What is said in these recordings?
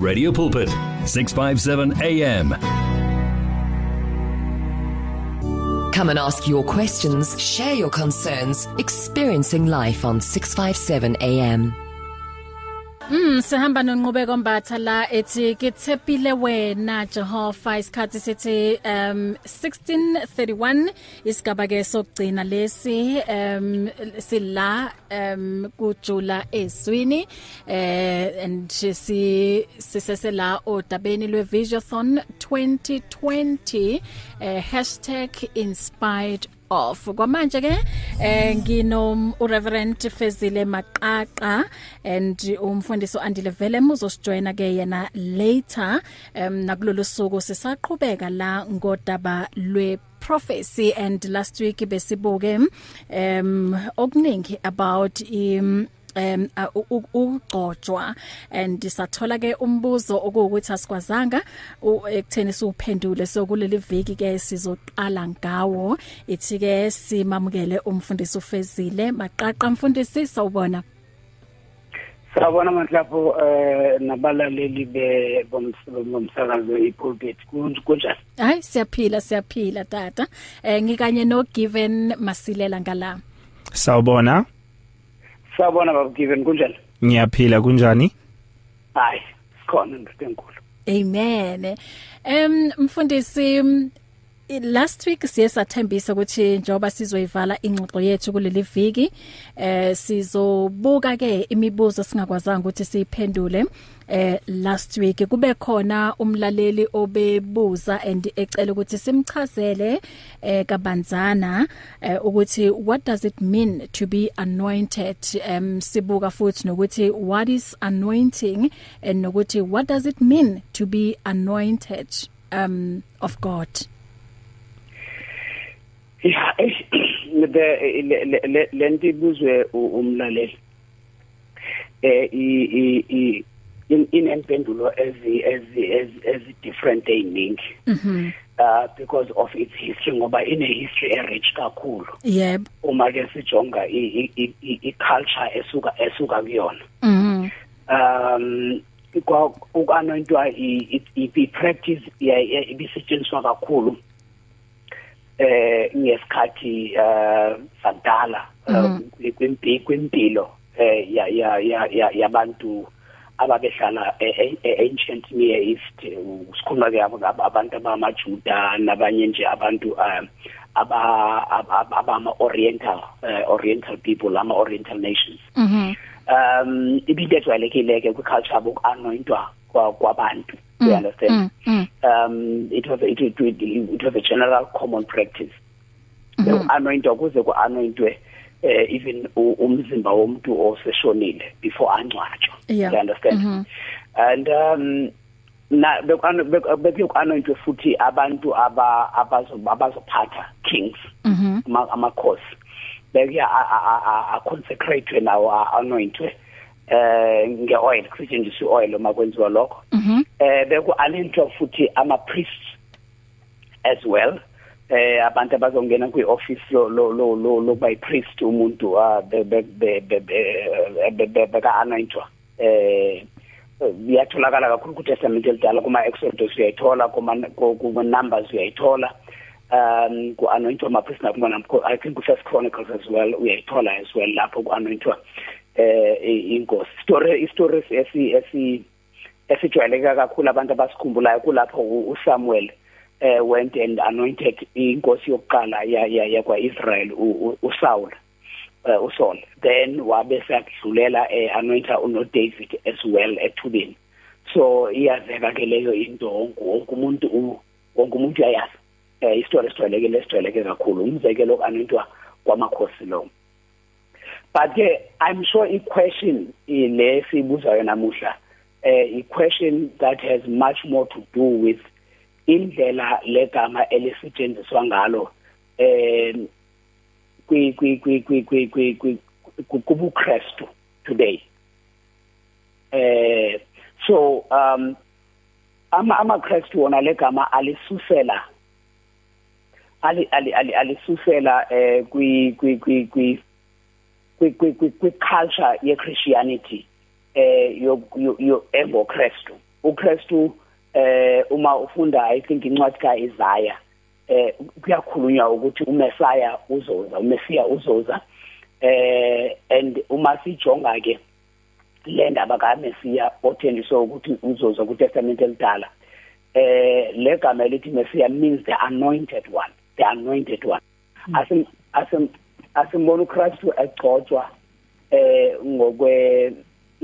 Radio Pulpit 657 AM Come and ask your questions, share your concerns, experiencing life on 657 AM. Mm sihamba nonqubeko mbatha la ethi kithepile wena Jehova isikhathi sithi um 1631 isigaba ke sokugcina lesi um sila um kujula ezwini eh and si sisesela odabeni lwe Visionathon 2020 uh, #inspired off. Kwamanje ke eh ngino ureverend Fezile Maqaqa and umfundisi Andile Velem uzosijoina ke yena later um nakulolu suku sisaqhubeka la ngodaba lwe prophecy and last week besibuke um okuningi about im um ugcotshwa and sathola ke umbuzo okuwukuthi asikwazanga ekutheni siuphendule so kuleli viki ke sizoqala ngawo. Ithi ke simamukele umfundisi ufezile. Maqaqa mfundisi sawubona. Sawubona manhlapho eh nabalaleli be bomsakazo ipulpit. Kunjani? Hayi siyaphila siyaphila tata. Eh ngikanye no given masilela ngala. Sawubona. Sawubona baba Given kunjani? Ngiyaphila kunjani? Hayi, sikhona ndoda enkulu. Amen. Em mfundisi last week siye sathembisa ukuthi njoba sizoyivala ingxoxo yethu kuleli viki eh sizobuka ke imibuzo singakwazanga ukuthi siyiphendule eh last week. Kube khona umlaleli obebuza and ecela ukuthi simchazele eh kabanzana eh, ukuthi what does it mean to be anointed? Um sibuka futhi nokuthi what is anointing and nokuthi what does it mean to be anointed um of God? Yeah, the lento ibuzwe umlaleli. Eh i in inempendulo ezi ezi ezi different eziningi. Mhm. Uh because of its history ngoba ine history enrich kakhulu. Yep. Uma ke sijonga i i culture esuka esuka kuyona. Mhm. Um ukanointwa i i practice ibisetshenziswa kakhulu eh ngesikhathi eh sadala kwimpi kwimpilo eh ya ya ya yabantu ababehlala ancient near east sikhuluma ke abantu abamajuda nabanye nje abantu aba abama oriental oriental people ama oriental nations. Mhm. Um ibinto ejwayelekile ke kwiculture yabo anointwa kwabantu you understand? mm, mm. um it was it, it, it, it was a general common practice. Mm -hmm. anointwa kuze ku anointwe uh, even umzimba womuntu oseshonile before angcwatshwa. Yeah. you understand? Mm -hmm. and um na bekuyoku anointwe futhi abantu aba abazophatha kings. Mhm ama amakhosi bekuya a consecrate nawo anointwe eh ngeoil kusetshenziswa ioil uma kwenziwa lokho. Mhm eh beku anointwa futhi ama priests as well. Eh abantu abazongena kwi office lo lo lo lo lokuba i priest umuntu ah be be be beka anointwa eh iyatholakala kakhulu ku testament elidala kuma exodus uyayithola kuma kuma numbers uyayithola. Um ku anointwa ama priest nakuma i think ku first chronicles as well uyayithola as well lapho ku anointwa eh inkosi. Story stories esi esi esijwayeleka kakhulu abantu abasikhumbulayo kulapho uSamuel eh went and anointed inkosi yokuqala ya ya kwa Israel uSaul uh, uSaul. Then wabe sekudlulela eh anointa uno David as well ethubeni. So iyazeka ke leyo into wonke umuntu wonke umuntu uyayazi eh esijwayelekile esijwayeleke kakhulu. Umzekelo anointwa kwamakhosi lo. But ke i'm sure i question ile sibuzayo namuhla eh i question that has much more to do with indlela legama elisetshenziswa ngalo eh kwi kwi kwi kwi kwi kwi kubu Christu today eh so um ama ama Christu wona legama alisusela ali ali ali alisusela eh kwi kwi kwi kwi kwi kwi kwi culture ye Christianity eh yo yo engo Christu uKristu eh uma ufunda i think incwadi kaIsaiah eh kuyakhulunywa ukuthi uMessiah uzoza uMessiah uzoza eh and uma sijonga ke le ndaba kaMessiah othenjiswa ukuthi uzoza kuTestament elidala eh le gama elithi Messiah means the anointed one the anointed one. Asim asim asimbona uKristu egcotshwa eh ngokwe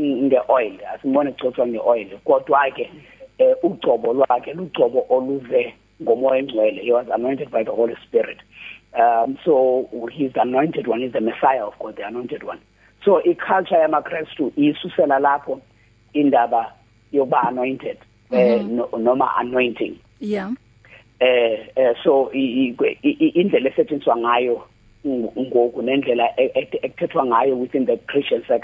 ngeoil asimbona egcotshwa ngeoil. Kodwa ke eh ugcobo lwakhe lugcobo oluve ngomoya engcwele. He was anointed by the holy spirit. Um so he's the anointed one he's the messiah of god the anointed one. So iculture yamakristu isusela lapho indaba yokuba anointed eh Mhm. noma anointing. Yeah. Eh eh, so indlela esetshenziswa ngayo ng- ngoku nendlela e- e- ekuthethwa ngayo within the Christian eh,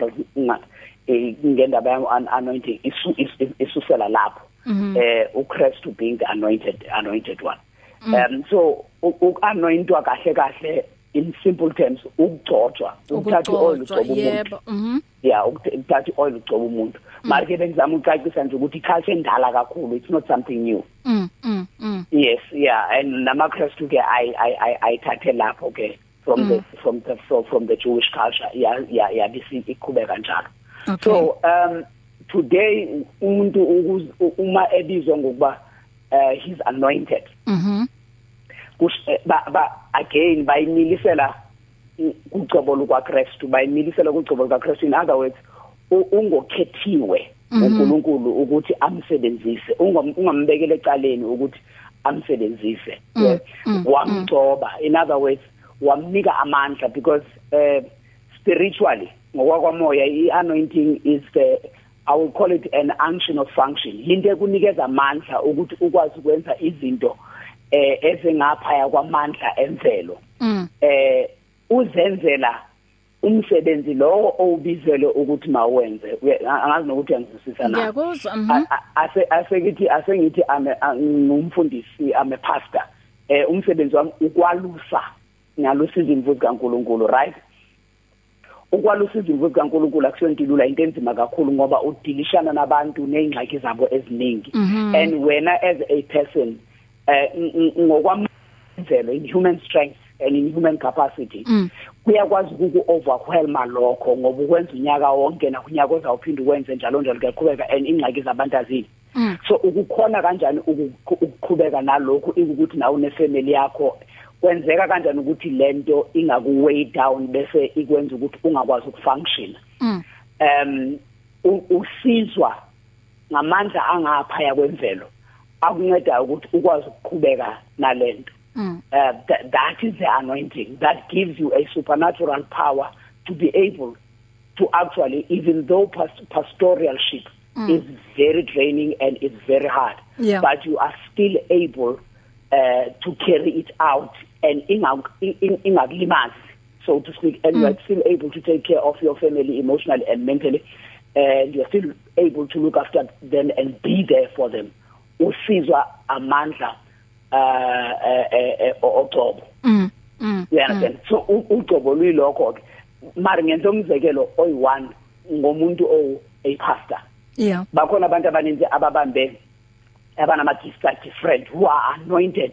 ngendaba ya an- anointing isu- is- isusela lapho Mhm. eh uChrist being the anointed anointed one Mm. um so ukanointwa kahle kahle in simple terms ukugcotshwa ukuthatha oil ukugcotshwa ugcoba umuntu yebo mhm yeah ukuthatha oil ugcoba umuntu mara ke bengizama ukucacisa nje ukuthi iculture endala kakhulu it's not something new mm mm mm Yes, yeah, and namakrestu ke I I I ayithathe lapho ke from the from the from, from the Jewish culture. Yeah, yeah, yeah, bisi iqhubeka njalo. Okay So, um today umuntu uma ebizwa ngokuba uh, he's anointed. mhm ba, ba again bayimilisela mm, kugcobo lukaKristu, bayimilisela kugcobo lukaKristu in other words ungokhethiwe Mhm. uNkulunkulu ukuthi amsebenzise ungam- ungambekele ecaleni ukuthi amsebenzise Mm, Yeah. mm, wamgcoba in other words wamnika amandla because uh, spiritually ngokwakwamoya i-anointing is the I will call it an unction of function. Into ekunikeza amandla ukuthi ukwazi ukwenza izinto eh ezingaphaya kwamandla emvelo. Mm. Eh uzenzela umsebenzi lowo owubizele ukuthi mawenze angazi nokuthi angizwisisa na? Ngiyakuzwa mhm. Ase asekithi asengithi ngumfundisi ame pastor. Eh umsebenzi wami ukwalusa nyalusa izimvu zikaNkuluNkulu right? Ukwalusa izimvu zikaNkuluNkulu akusonto ilula into enzima kakhulu ngoba udilishana nabantu nezingxaki zabo eziningi Mhm. and wena as a person eh ng- ng- ngokwamvelo in human strength and in human capacity Mm. kuyakwazi ukuku overwhelma lokho ngoba ukwenza unyaka wonke nakunyaka ozawuphinda ukwenze njalo njalo kuyaqhubeka and ingxaki zabantu azini Mm. so ukukhona kanjani uku- ukuqhubeka nalokho ikuthi nawe nefamily yakho kwenzeka kanjani ukuthi lento ingaku weigh down bese ikwenza ukuthi ungakwazi ukufunction mm um u- usizwa ngamandla angaphaya kwemvelo akunceda ukuthi ukwazi ukuqhubeka nalento mm uh, th- that is the anointing that gives you a supernatural power to be able to actually even though past- pastoralship Mm. is very draining and it's very hard Yeah. but you are still able uh, to carry it out and inga- in- in- ingakulimazi so to speak and you are still able to take care of your family emotionally and mentally and you're still able to look after them and be there for them. Usizwa amandla uh eh eh ogcobo mm mm you understand? so u- ugcobo luyilokho ke mari ngenza umzekelo oyi1 ngomuntu o a pastor. Yeah. Bakhona abantu abaninzi ababambe abanama gifts are different who are anointed.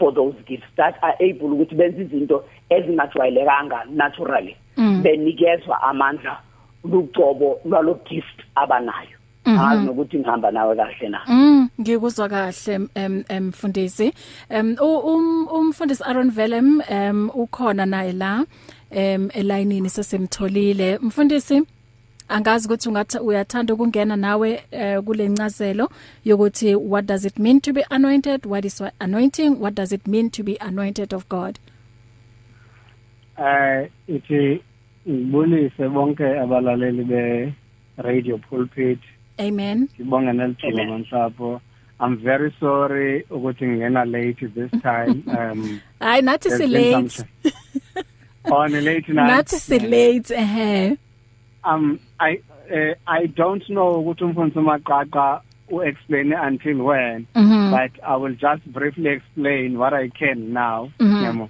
For those gifts that are able ukuthi benze izinto ezingajwayelekanga naturally. Mm. benikezwa amandla lugcobo lwalo gift abanayo. Mhm. angazi nokuthi ngihamba nawe kahle na. Mm ngikuzwa kahle em em mfundisi. Em u- um umfundisi Aaron Velem em ukhona naye la em elayinini sesemtholile mfundisi angazi ukuthi ungathi uyathanda ukungena nawe eh, kule ncazelo yokuthi what does it mean to be anointed? What is anointing? What does it mean to be anointed of God? Eh ithi ngibulise bonke abalaleli be radio pulpit. Amen. Sibonge nelithuba Amen. mansapho i'm very sorry ukuthi ngena late this time um hayi nathi si there's been late some- oh ni late now nathi si late eh um i uh, i don't know ukuthi umfundisi maqaqa u-explain until when mhm. but i will just briefly explain what i can now. Mhm. yamo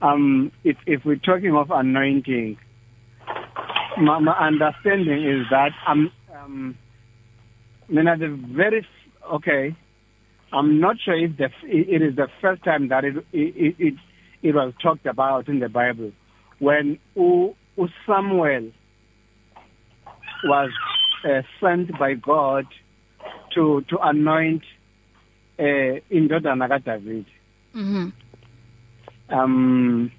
um if if we're talking of anointing my, my understanding is that um um mina the very okay I'm not sure if the it is the first time that it it it, it was talked about in the Bible when U, U Samuel was uh, sent by God to to anoint uh, indodana kaDavid Mhm. um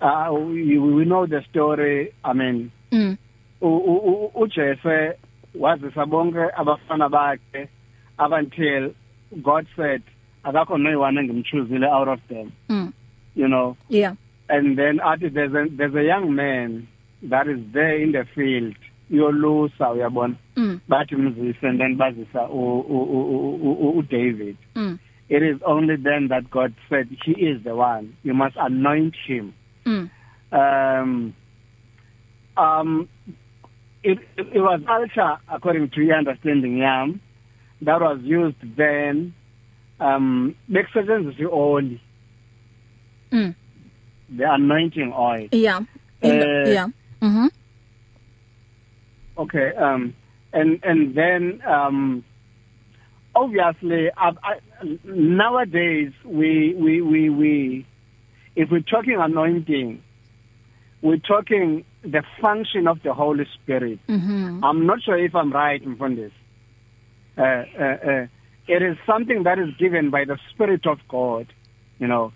uh, we, we know the story i mean Mm. uJesu wazisa bonke abafana bakhe up until God said akakho noyone engimchoosile out of them Mm. you know Yeah. and then athi there's a there's a young man that is there in the field yolusa uyabona Mm. bathi mzise and then bazisa u- u- u- u- u- uDavid Mm. it is only then that God said he is the one you must anoint him Mm. um um it, it, was altar according to your understanding yam that was used then um bekusetshenziswa ioli Mm. the anointing oil Yeah. In the, Uh, yeah. Mhm. Okay um and and then um obviously I, I, nowadays we we we we if we're talking anointing we're talking the function of the holy spirit Mhm. I'm not sure if I'm right in this. Uh, uh, uh, it is something that is given by the Spirit of God, you know,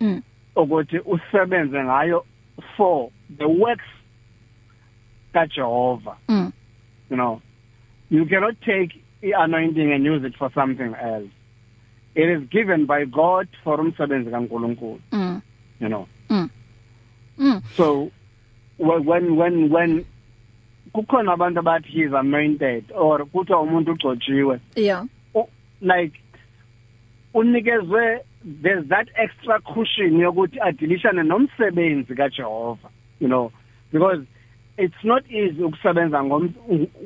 Mm. ukuthi usebenze ngayo for the works kaJehova, Mm. you know. You cannot take the anointing and use it for something else. It is given by God for umsebenzi kaNkulunkulu, Mm. you know. Mm. Mm. So wh- when when when kukhona abantu abathi he is anointed or kuthiwa umuntu ugcotshiwe Yeah. like unikezwe there's that extra cushion yokuthi adilishane nomsebenzi kaJehova you know because it's not easy ukusebenza ngom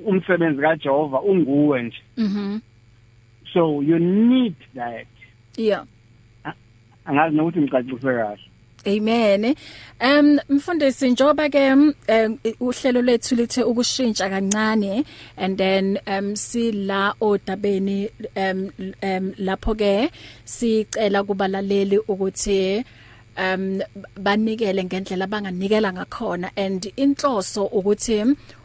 umsebenzi kaJehova unguwe nje Mhm. so you need that Yeah. angazi nokuthi ngicacise kahle Amen. Um mfundisi njoba ke um, uhlelo lethu lithe ukushintsha kancane and then um sila odabeni um um lapho ke sicela kubalaleli ukuthi um banikele ngendlela abanganikela ngakhona and inhloso ukuthi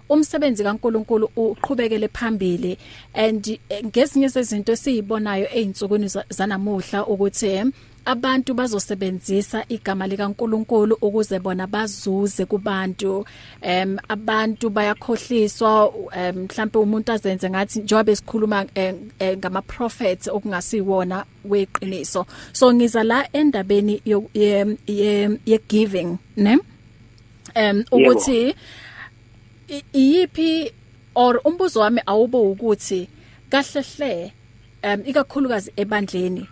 umsebenzi kaNkuluNkulu uqhubekele phambili and ngezinye zezinto esizibonayo einsukwini za- zanamuhla ukuthi abantu bazosebenzisa igama likaNkuluNkulu ukuze bona bazuze kubantu. Em abantu bayakhohliswa em, mhlambe umuntu azenze ngathi njengoba esikhuluma ngama prophets okungasiwona weqiniso. So ngiza la endabeni ye ye- giving ne? Em ukuthi i- iyiphi or umbuzo wami awubo ukuthi kahlehle um ikakhulukazi ebandleni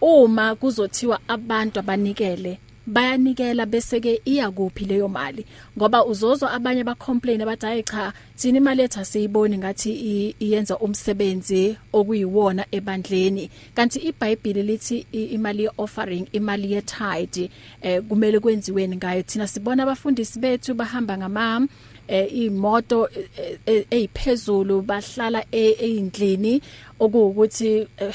uma kuzothiwa abantu abanikele bayanikela bese ke iya kuphi leyo mali. Ngoba uzozwa abanye ba complain abathi hayi cha thina imali ethu asiyiboni ngathi i- iyenza umsebenzi okuyiwona ebandleni. Kanti iBhayibheli lithi i- imali ye offering imali ye tithe eh kumele kwenziweni ngayo. Thina sibona abafundisi bethu bahamba ngama eh imoto eziphezulu bahlala eindlini okuwukuthi eh,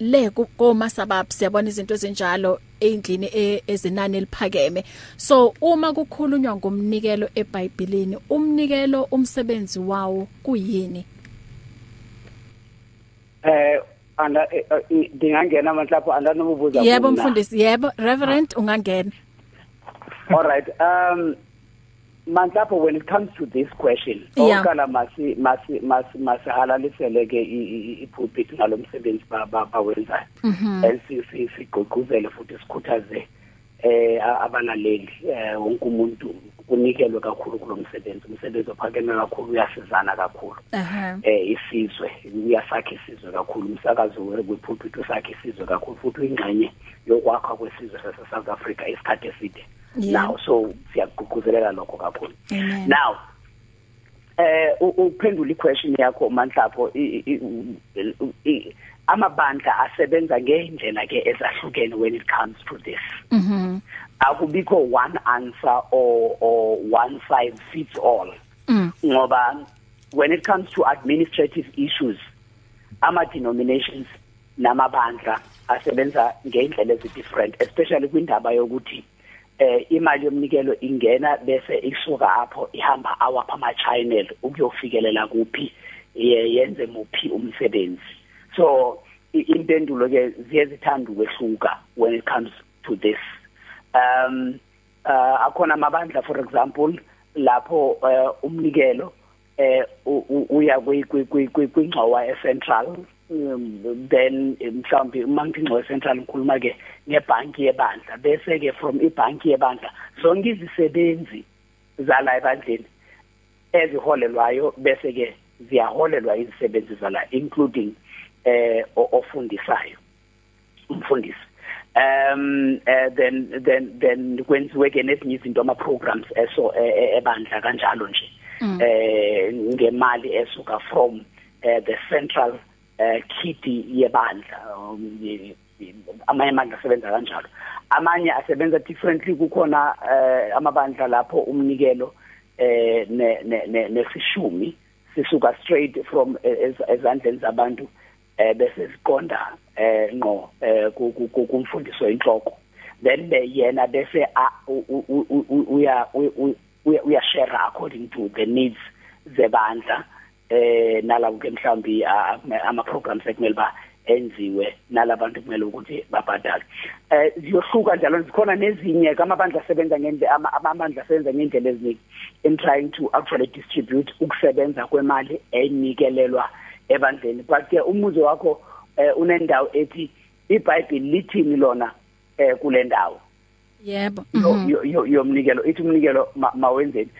le koma sabab siyabona izinto ezinjalo eindlini e- ezinani eliphakeme. So uma kukhulunywa ngomnikelo eBhayibhelini umnikelo umsebenzi wawo kuyini? Eh anda eh, eh, dingangena manhlapho andanobubuza yebo kumna. mfundisi yebo reverend ungangena. All right um manhlapho when it comes to this question Yeah. okala masi masi masi masihalalisele ke i- i- ipulpit ngalomsebenzi ba- ba- bawenzayo. And si- si- sigqugquzele futhi sikhuthaze eh a- abalaleli eh wonke umuntu unikelwe kakhulu kulo msebenzi. Umsebenzi ophakeme kakhulu uyasizana kakhulu. Aha eh isizwe uyasakha isizwe kakhulu. Umsakazo wepulpit usakha isizwe kakhulu futhi ingxenye yokwakha kwesizwe sase South Africa isikhathi eside. Yeah. now so siyagqugquzelela lokho kakhulu Amen. now eh u- uphendula iquestion yakho manhlapho i- i- u- u- i- amabandla asebenza ngendlela ke ezahlukene when it comes to this mhm akubikho one answer or or one size fits all Mm. ngoba when it comes to administrative issues ama denominations namabandla asebenza ngendlela ezidifferent especially kwindaba yokuthi eh imali yomnikelo ingena bese isuka apho ihamba awapha ama channel ukuyofikelela kuphi yenze muphi umsebenzi. So impendulo ke ziyezithanda ukwehluka when it comes to this. Um uh akhona amabandla for example lapho uh, umnikelo eh uya kwingxowa eCentral. um, then mhlawumbe uma ngingxowa eCentral ngikhuluma ke ngebhanki yebandla bese ke from ibhanki yebandla zonke izisebenzi zala ebandleni eziholelwayo bese ke ziyaholelwa izisebenzi zala including eh ofundisayo umfundisi um uh, then then then kwenziwe ke nezinye izinto ama programs eso e, e, ebandla kanjalo nje mm. eh ngemali esuka from uh, the central uh, kitty yebandla um, amanye amandla asebenza kanjalo. Amanye asebenza differently kukhona uh, amabandla lapho umnikelo eh nesishumi sisuka straight from ezandleni zabantu eh bese siqonda eh ngqo eh kumfundiso inhloko then yena bese uya uya share according to the needs zebandla. Eh nalabo ke mhlambi ama programs ekumele ba enziwe nalabantu kumele ukuthi babhadale. Eh ziyohluka njalo zikhona nezinye kamabandla asebenza ngendlela amabandla asebenza ngendlela eziningi in trying to actually distribute ukusebenza kwemali enikelelwa ebandleni. But ke umuzo wakho eh, unendawo ethi iBhayibheli lithini lona eh kule ndawo? Yebo. Yomnikelo ithi umnikelo mawenzeni.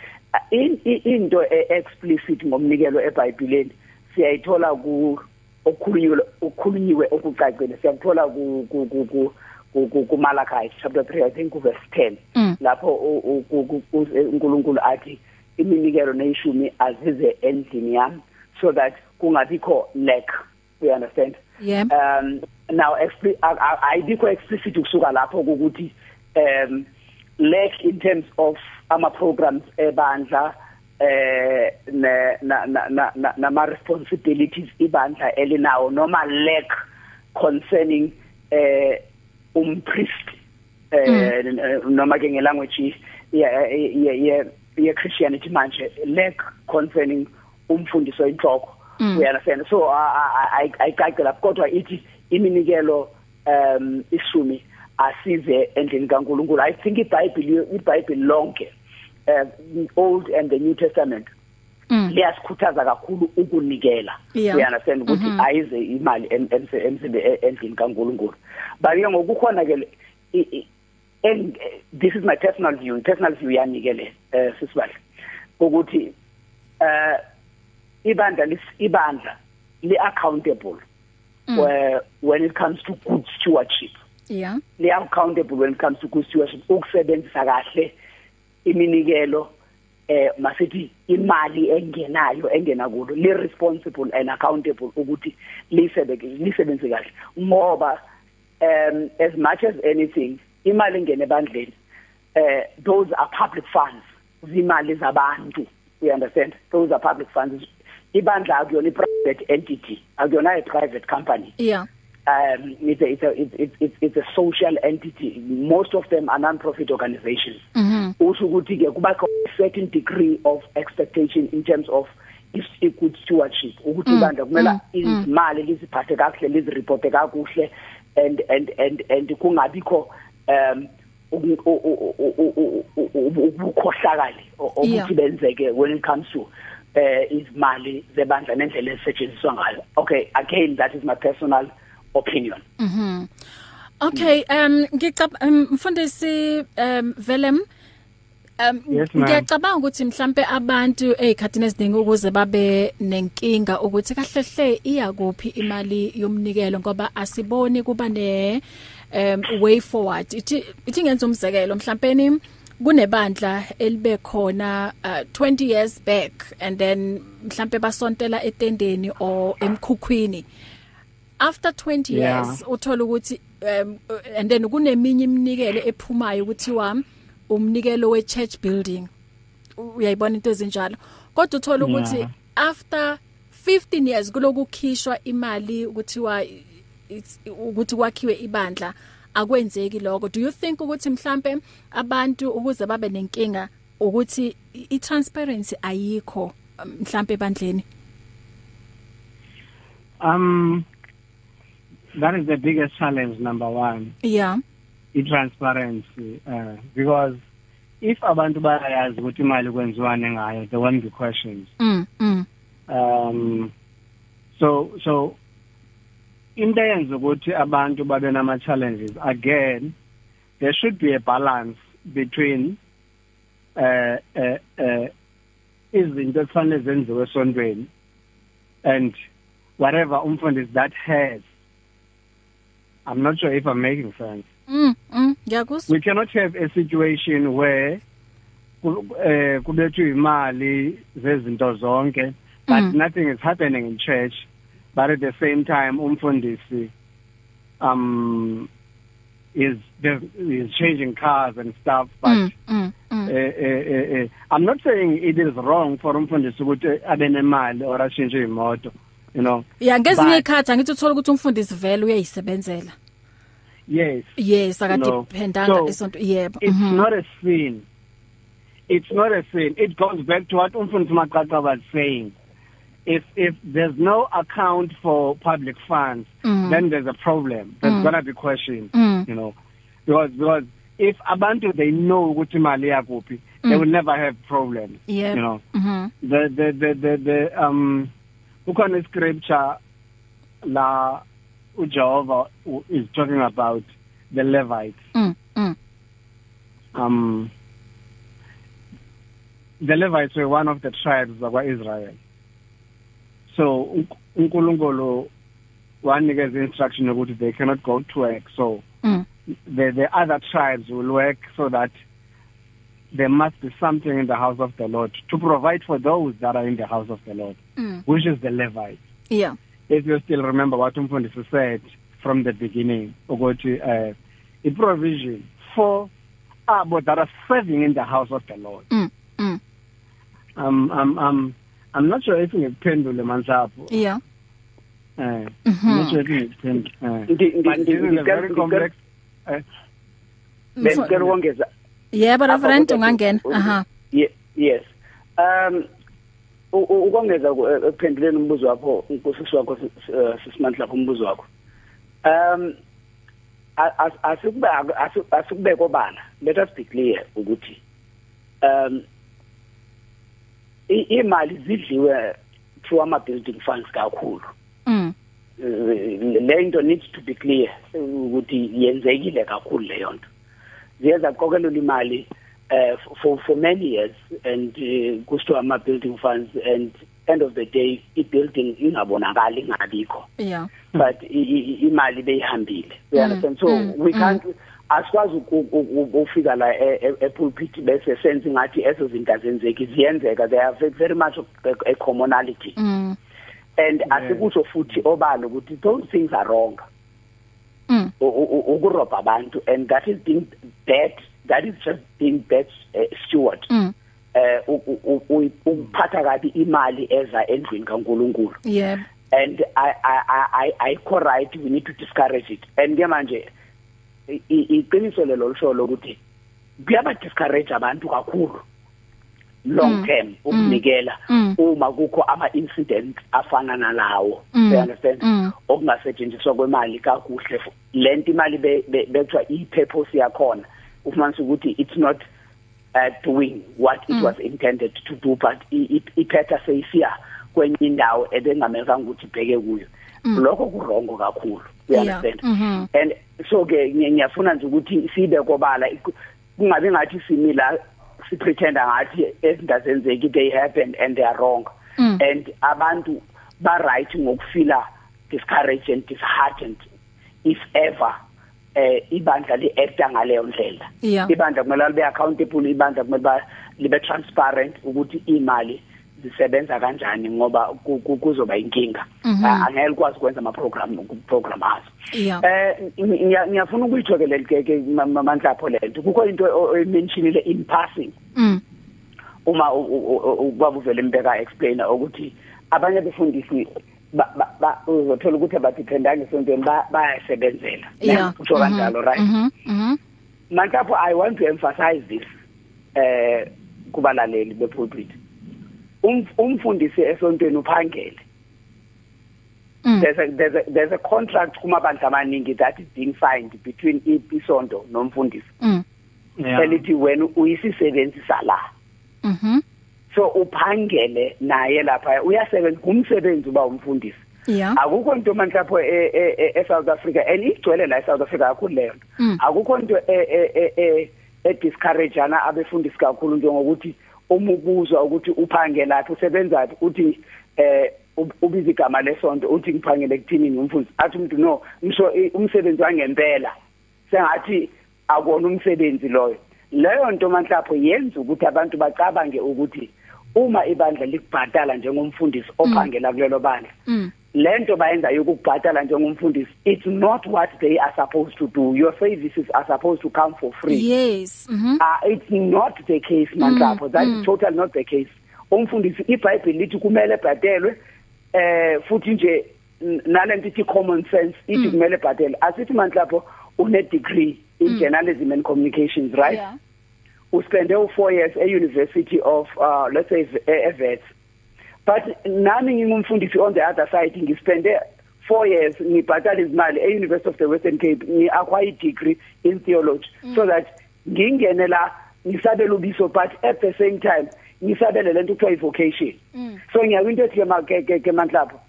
Into explicit ngomnikelo eBhayibhelini siyayithola ku okukhulunyiwe okukhulunyiwe okucacile siyakuthola ku ku ku kuMalachi chapter 3 I think verse 10 mm. lapho uNkulunkulu athi iminikelo neyishumi azize endlini yami so that kungabikho lack. We understand? Yeah. Um now ayibikho explicit ukusuka lapho ukuthi um lack in terms of ama programs ebandla eh na na na nama responsibilities ibandla elinawo noma lack concerning eh umpriest eh mm. noma ke ngelanguage ye ye ye Christianity manje lack concerning umfundiso inhloko mm. uyunderstand so ayicacile lapho kodwa ithi iminikelo um isumi asize endlini kaNkuluNkulu i think iBhayibheli iBhayibheli lonke uh, old and the new testament mm. liyasikhuthaza kakhulu ukunikela yeah. you understand ukuthi mm -hmm. ayize imali emsebe endlini kaNkuluNkulu but ke ngokukhona ke and this is my personal view personal view yanikele uh, sisibahle ukuthi uh ibandla ibandla li accountable mm. where when it comes to good stewardship yeah li accountable when it comes to good stewardship ukusebenzisa kahle iminikelo eh masithi imali engenayo engena kulo li responsible and accountable ukuthi lisebenze lisebenze kahle. Ngoba um as much as anything imali engene ebandleni eh those are public funds zimali zabantu. You understand? Those are public funds. Ibandla akuyona i-private entity akuyona i-private company. Yeah. Um it's a it's a it's it's it's a social entity most of them are non-profit organizations mhm usho ukuthi ke kuba a certain degree of expectation in terms of is a good stewardship ukuthi ibandla kumele izimali liziphathe kakuhle lizireporte kakuhle and and and and kungabikho um ukukhohlakali ukuthi benzeke when it comes to eh izimali zebandla nendlela esetshenziswa ngayo okay again that is my personal opinion. Mhm okay um ngicaba mfundisi um velem Um ngiyacabanga ukuthi mhlambe abantu ezikhathini eziningi ukuze babe nenkinga ukuthi kahle hle iya kuphi imali yomnikelo ngoba asiboni kuba ne um way forward. Ithi ithi ngenza umzekelo mhlawumbe kunebandla elibe khona uh, 20 years back and then mhlambe basontela etendeni or emkhukhwini. After 20 Yeah. years uthola ukuthi um, and then kuneminye iminikelo ephumayo ukuthi wami umnikelo we church building uyayibona into ezinjalo kodwa uthola ukuthi Yeah. after 15 years kulokukhishwa imali ukuthiwa ukuthi kwakhiwe ibandla akwenzeki lokho do you think ukuthi mhlambe abantu ukuze babe nenkinga ukuthi i transparency ayikho mhlambe ebandleni um that is the biggest challenge number 1 yeah. I transparency uh, because if abantu bayazi ukuthi imali kwenziwane ngayo there won't be questions. Mm, mm. um so so into eyenza ukuthi abantu babe nama challenges again there should be a balance between uh uh, uh izinto ekufanele zenziwe esontweni and whatever umfundisi that has i'm not sure if i'm making sense mm mm ngiyakuzwa we cannot have a situation where eh kubethwe imali zezinto zonke but mm. nothing is happening in church but at the same time umfundisi um is is changing cars and stuff but mm, mm, mm. Eh, eh, eh, eh, I'm not saying it is wrong for umfundisi ukuthi abe nemali or ashintshe imoto you know. Yeah ngezinye ikhathi angithi uthola ukuthi umfundisi vele uyayisebenzela. Yes. Yes akadependanga So, isonto yebo. it's Mhm. not a sin. It's not a sin. It goes back to what umfundisi Maqaqa was saying. If if there's no account for public funds Mhm. then there's a problem. There's Mm. going to be questions Mm. you know. Because because if abantu they know ukuthi imali yakuphi they Mm. will never have problems Yep. you know. Mhm the the the the, the um kukhona scripture la uJehova is talking about the Levites. Mm mm. Um the Levites were one of the tribes of Israel so unk- uNkulunkulu wanikeza instruction ukuthi they cannot go to work. So mm. the the other tribes will work so that there must be something in the house of the Lord to provide for those that are in the house of the Lord mm. which is the Levites yeah. If you still remember what umfundisi said from the beginning ukuthi uh i provision for abo that are serving in the house of the Lord. Mm mm. Um um um I'm not sure if ngikuphendule manhlapho yeah. Eh I'm Mhm. not sure if ngikuphendule Ndi- ndi- but this is a ngicela- very complex eh Ngicela ukongeza yebo reverend ungangena aha Ye- yes um ukongeza ku- eh, ekuphenduleni umbuzo wakho unkosisi wakho sis- eh, sisimandla umbuzo wakho um asikube asi- asikubeko bana let us be clear ukuthi um imali zidliwe through ama building funds kakhulu mm Eh, le into needs to be clear eh, ukuthi yenzekile kakhulu leyo nto ziyeza qokelela imali uh, for for many years and uh, kusithiwa ama building funds and end of the day i building ingabonakali ingabikho. Yeah. But i- i- imali beyihambile. You understand? So mm, we mm. can't asikwazi uku- uku- ufika la e- e- epulpit bese senze ngathi ezo zinto azenzeki ziyenzeka. They are ve- very much a, a commonality. Mm. And asikusho futhi obalo ukuthi those things are wrong. Mm. U- u- ukurobha abantu and that is being bad that is just being bad uh, steward. Mm. Eh u- u- u- ukuphatha kabi imali eza endlini kaNkuluNkulu. Yebo. And i i i i co right we need to discourage it. And ke manje i- i- iqiniso lelo lisholo ukuthi kuyaba discourage abantu kakhulu. Long Mm. term ukunikela Mm. uma kukho ama incidents afana nalawo Mm. you understand Mm. okungasetshenziswa kwemali kakuhle lento imali be- be- bethiwa i-purpose yakhona ufumanisa ukuthi it's not uh, doing what it Mm. was intended to do but i- i- iphetha seyisiya kwenye indawo ebengamelanga ukuthi ibheke kuyo lokho kurongo kakhulu you understand Mhm. and so ke ngiya- ngiyafuna nje ukuthi sibe kobala kungabe ngathi simila sipretenda ngathi ezinto azenzeki they happen and they are wrong Mm. and abantu ba right ngokufila discouraged and disheartened if ever eh ibandla li acta ngaleyo ndlela Yeah. ibandla kumele libe accountable ibandla kumele ba libe transparent ukuthi imali zisebenza kanjani ngoba ku- ku- kuzoba inkinga. Mhm. Ah, angeke likwazi ukwenza ama program program azo. Yeah. Eh ngiya- ngiyafuna ukuyithokelela ke ke manhlapho lento. Kukho into oyimentionile in passing. Mm. Uma ubaba uvele imbeka explainer ukuthi abanye befundisi ba ba- ba uzothola ukuthi abadependanga esontweni ba- bayasebenzela Yeah. utsho kanjalo right? Mhm. Mhm. Mankapo I want to emphasize this eh kubalaleli bepulpit. Um- umfundisi esontweni uphangele Mm. there's a there's a there's a contract kumabandla amaningi that is being signed between i- isonto nomfundisi Mm. yeah elithi wena uyisisebenzisa la Mhm. so uphangele naye lapha uyasebenza kumsebenzi uba umfundisi Yeah. akukho into manje lapho e- e- e- eSouth Africa and igcwele la eSouth Africa kakhulu leyo. Mm. akukho into e- e- e- e- e discourage ana abefundisi kakhulu njengokuthi uma ubuzwa ukuthi uphange lapho usebenzaphi uthi eh ub- ubiza igama lesonto uthi ngiphangele kuthini umfundisi athi umuntu no ngisho umsebenzi wangempela. Sengathi akona umsebenzi loyo. Leyo nto manhlapho yenza ukuthi abantu bacabange ukuthi uma ibandla likubhadala njengomfundisi ophangela kulelo bandla Mm. Lento bayenza yokubhadala njengomfundisi it's not what they are supposed to do your services are supposed to come for free Yes. Mhm. uh, it's not the case manhlapho that is totally not the case umfundisi iBhayibheli lithi kumele bhadelwe eh futhi nje n- nalento ithi common sense ithi kumele bhadele asithi manhlapho une degree in journalism and communications right Yeah. uspende u4 years e University of uh let's say eVets but nami ngingumfundisi on the other side ngispende 4 years ngibhatala izimali e University of the Western Cape ngi acquire degree in theology. So that ngingene la ngisabela ubiso but at the same time ngisabele lento kuthiwa vocation so ngiyakwinto ethi ke ma- ke ke- ke manhlapho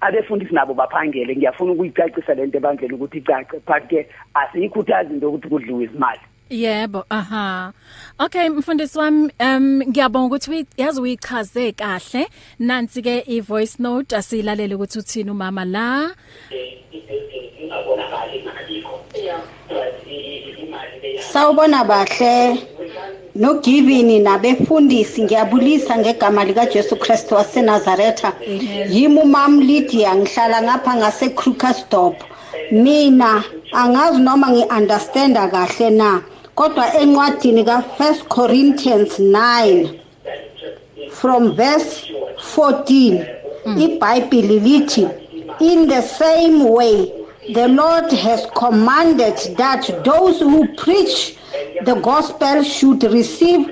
abefundisi nabo baphangele ngiyafuna ukuyicacisa lento ebandlela ukuthi icace but ke asiyikhuthazi into ukuthi kudliwe izimali. Yebo, aha. Okay, mfundisi wami, um ngiyabonga ukuthi uyi- yazi uyichaze kahle. Nansi ke i voice note asilalele ukuthi uthini umama la. Sawubona bahle nogivini nabefundisi ngiyabulisa ngegama lika Jesu Kristu waseNazaretha yimi umam Lydia ngihlala ngapha ngase Krugersdorp mina angazi noma ngiunderstanda kahle na kodwa encwadini ka 1 Corinthians 9 from verse 14 iBhayibheli lithi in the same way the Lord has commanded that those who preach the gospel should receive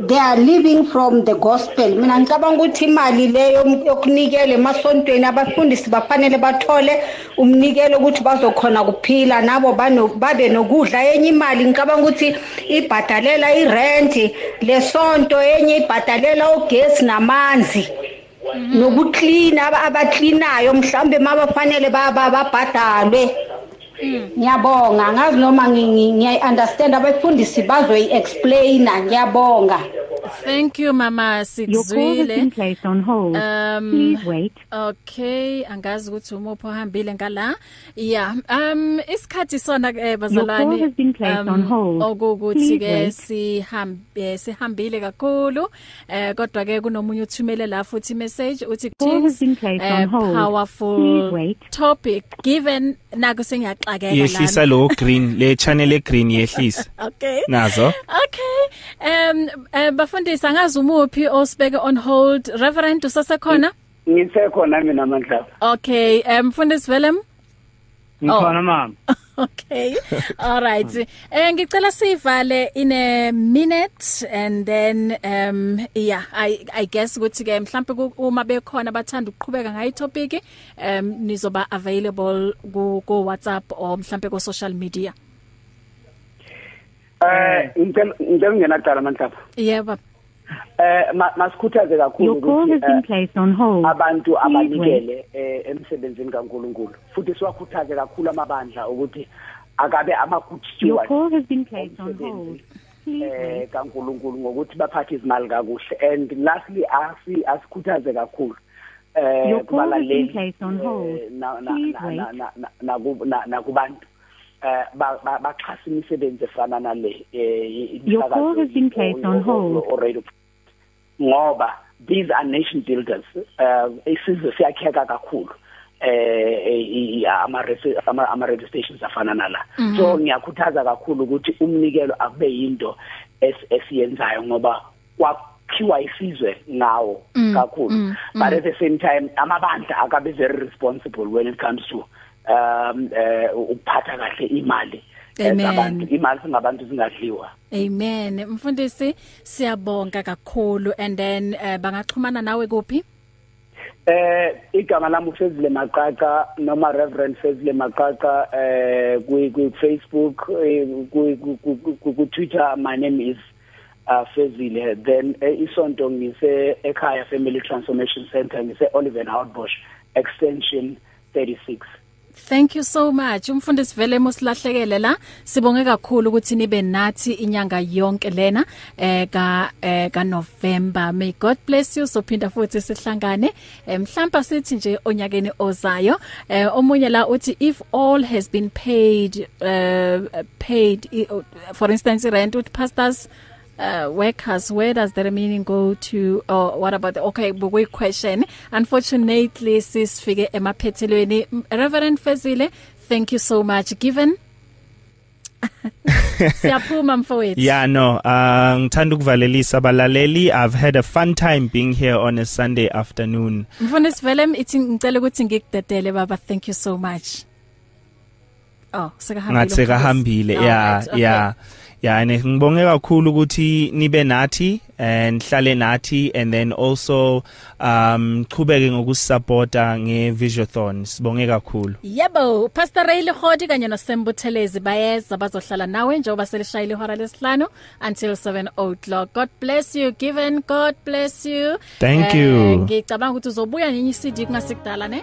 their living from the gospel. Mina ngicabanga ukuthi imali leyo yokunikela emasontweni abafundisi bafanele bathole umnikelo ukuthi bazokhona kuphila nabo bano- babe nokudla. Enye imali ngicabanga ukuthi ibhadalela irent lesonto enye ibhadalela ugesi namanzi. Nokuklina aba- abaklinayo mhlambe mabafanele baba babhadalwe. Ngiyabonga. Ngazi noma ngiyayi-understand abafundisi bazoyi-explaina ngiyabonga. Thank you mama Your call has been sikuzwile. placed on hold. Um, Please wait. Okay, angazi ukuthi umupho ohambile ngala. Yeah, um isikhathi sona eh bazalwane. call has been placed on hold. Okukuthi Please ke wait. sihambe sihambile kakhulu. Eh kodwa ke kunomunye uthumele la futhi message uthi Call has been placed on hold. powerful Please wait. topic given naku sengiyaxakeka yehlisa lo green le channel e green yehlisa Okay. nazo Okay. Um eh, bafundisi angazi umuphi osibeke on hold. Reverend usasekhona? ngisekhona mina mandla Okay, um mfundisi Willem. ngikhona mama Okay. All right. Eh ngicela sivale in a minute and then um yeah, I I guess ukuthi ke mhlawumbe ku- uma bekhona bathanda ukuqhubeka ngayi topic um nizoba available ku ku WhatsApp or mhlawumbe ku social media. Eh ngicela ngicela ungenaqala mandla Yebo. eh ma- masikhuthaze kakhulu eh, abantu abanikele eh, emsebenzini kaNkuluNkulu. Futhi siwakhuthaze kakhulu amabandla ukuthi akabe ama good Your stewards eh kaNkuluNkulu ngokuthi baphathe izimali kakuhle. And lastly asi asikhuthaze kakhulu eh kubalaleli eh, na na na- na- na- na- naku- na- nakubantu eh ba- ba- baxhasa imisebenzi efana nale eh Your call has been placed on hold. already ngoba these are nation builders uh isizwe siyakheka kakhulu eh i- i- ama resi- ama ama radio stations afana nala. So ngiyakhuthaza kakhulu ukuthi umnikelo akube yinto es- esiyenzayo ngoba akuphiwa isizwe ngawo kakhulu. but at the same time amabandla akabe very responsible when it comes to um eh ukuphatha kahle imali Amen. ezabantu imali singabantu singadliwa Amen. Mfundisi siyabonga kakhulu and then uh, bangaxhumana nawe kuphi? Eh igama lami ufezile maqaqa noma Reverend Fezile maqaqa eh ku ku Facebook eh, ku ku- Twitter my name is uh Fezile then eh, isonto ngise ekhaya Family Transformation Center ngise Oliver Outbush extension 36 Thank you so much. Umfundisi vele mosilahlekele la. Sibonge kakhulu ukuthi nibe nathi inyanga yonke lena eh ka eh ka November. May God bless you. Sophinda futhi sihlangane. Eh, Mhlawumbe sithi nje onyakeni ozayo. Eh omunye la uthi if all has been paid uh paid for instance rent with pastors uh workers where does the remaining go to or what about the, okay we question. Unfortunately sisifike emaphethelweni Reverend Fezile thank you so much. Given? Siyaphuma mfowethu. Yeah no uh ngithanda ukuvalelisa abalaleli. I've had a fun time being here on a Sunday afternoon. Mfundisi vele ithi ngicela ukuthi ngikudedele baba. Thank you so much. Oh sekahambile ngathi umfundisi. kahambile All yeah right, okay. yeah. Yeah and ngibonge kakhulu ukuthi nibe nathi and hlale nathi and then also um qhubeke ngokusupporta ngevisionathon sibonge kakhulu Yebo, Pastor Ray Lehodi kanye noSembuthelezi bayeza bazohlala nawe njengoba selishayile ihora lesihlanu until 7 o'clock. God bless you. Given God bless you. Thank you. Ngicabanga ukuthi uzobuya nenye CD kungasikudala ne?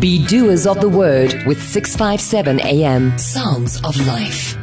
Be doers of the word with 657 AM. Sounds of life.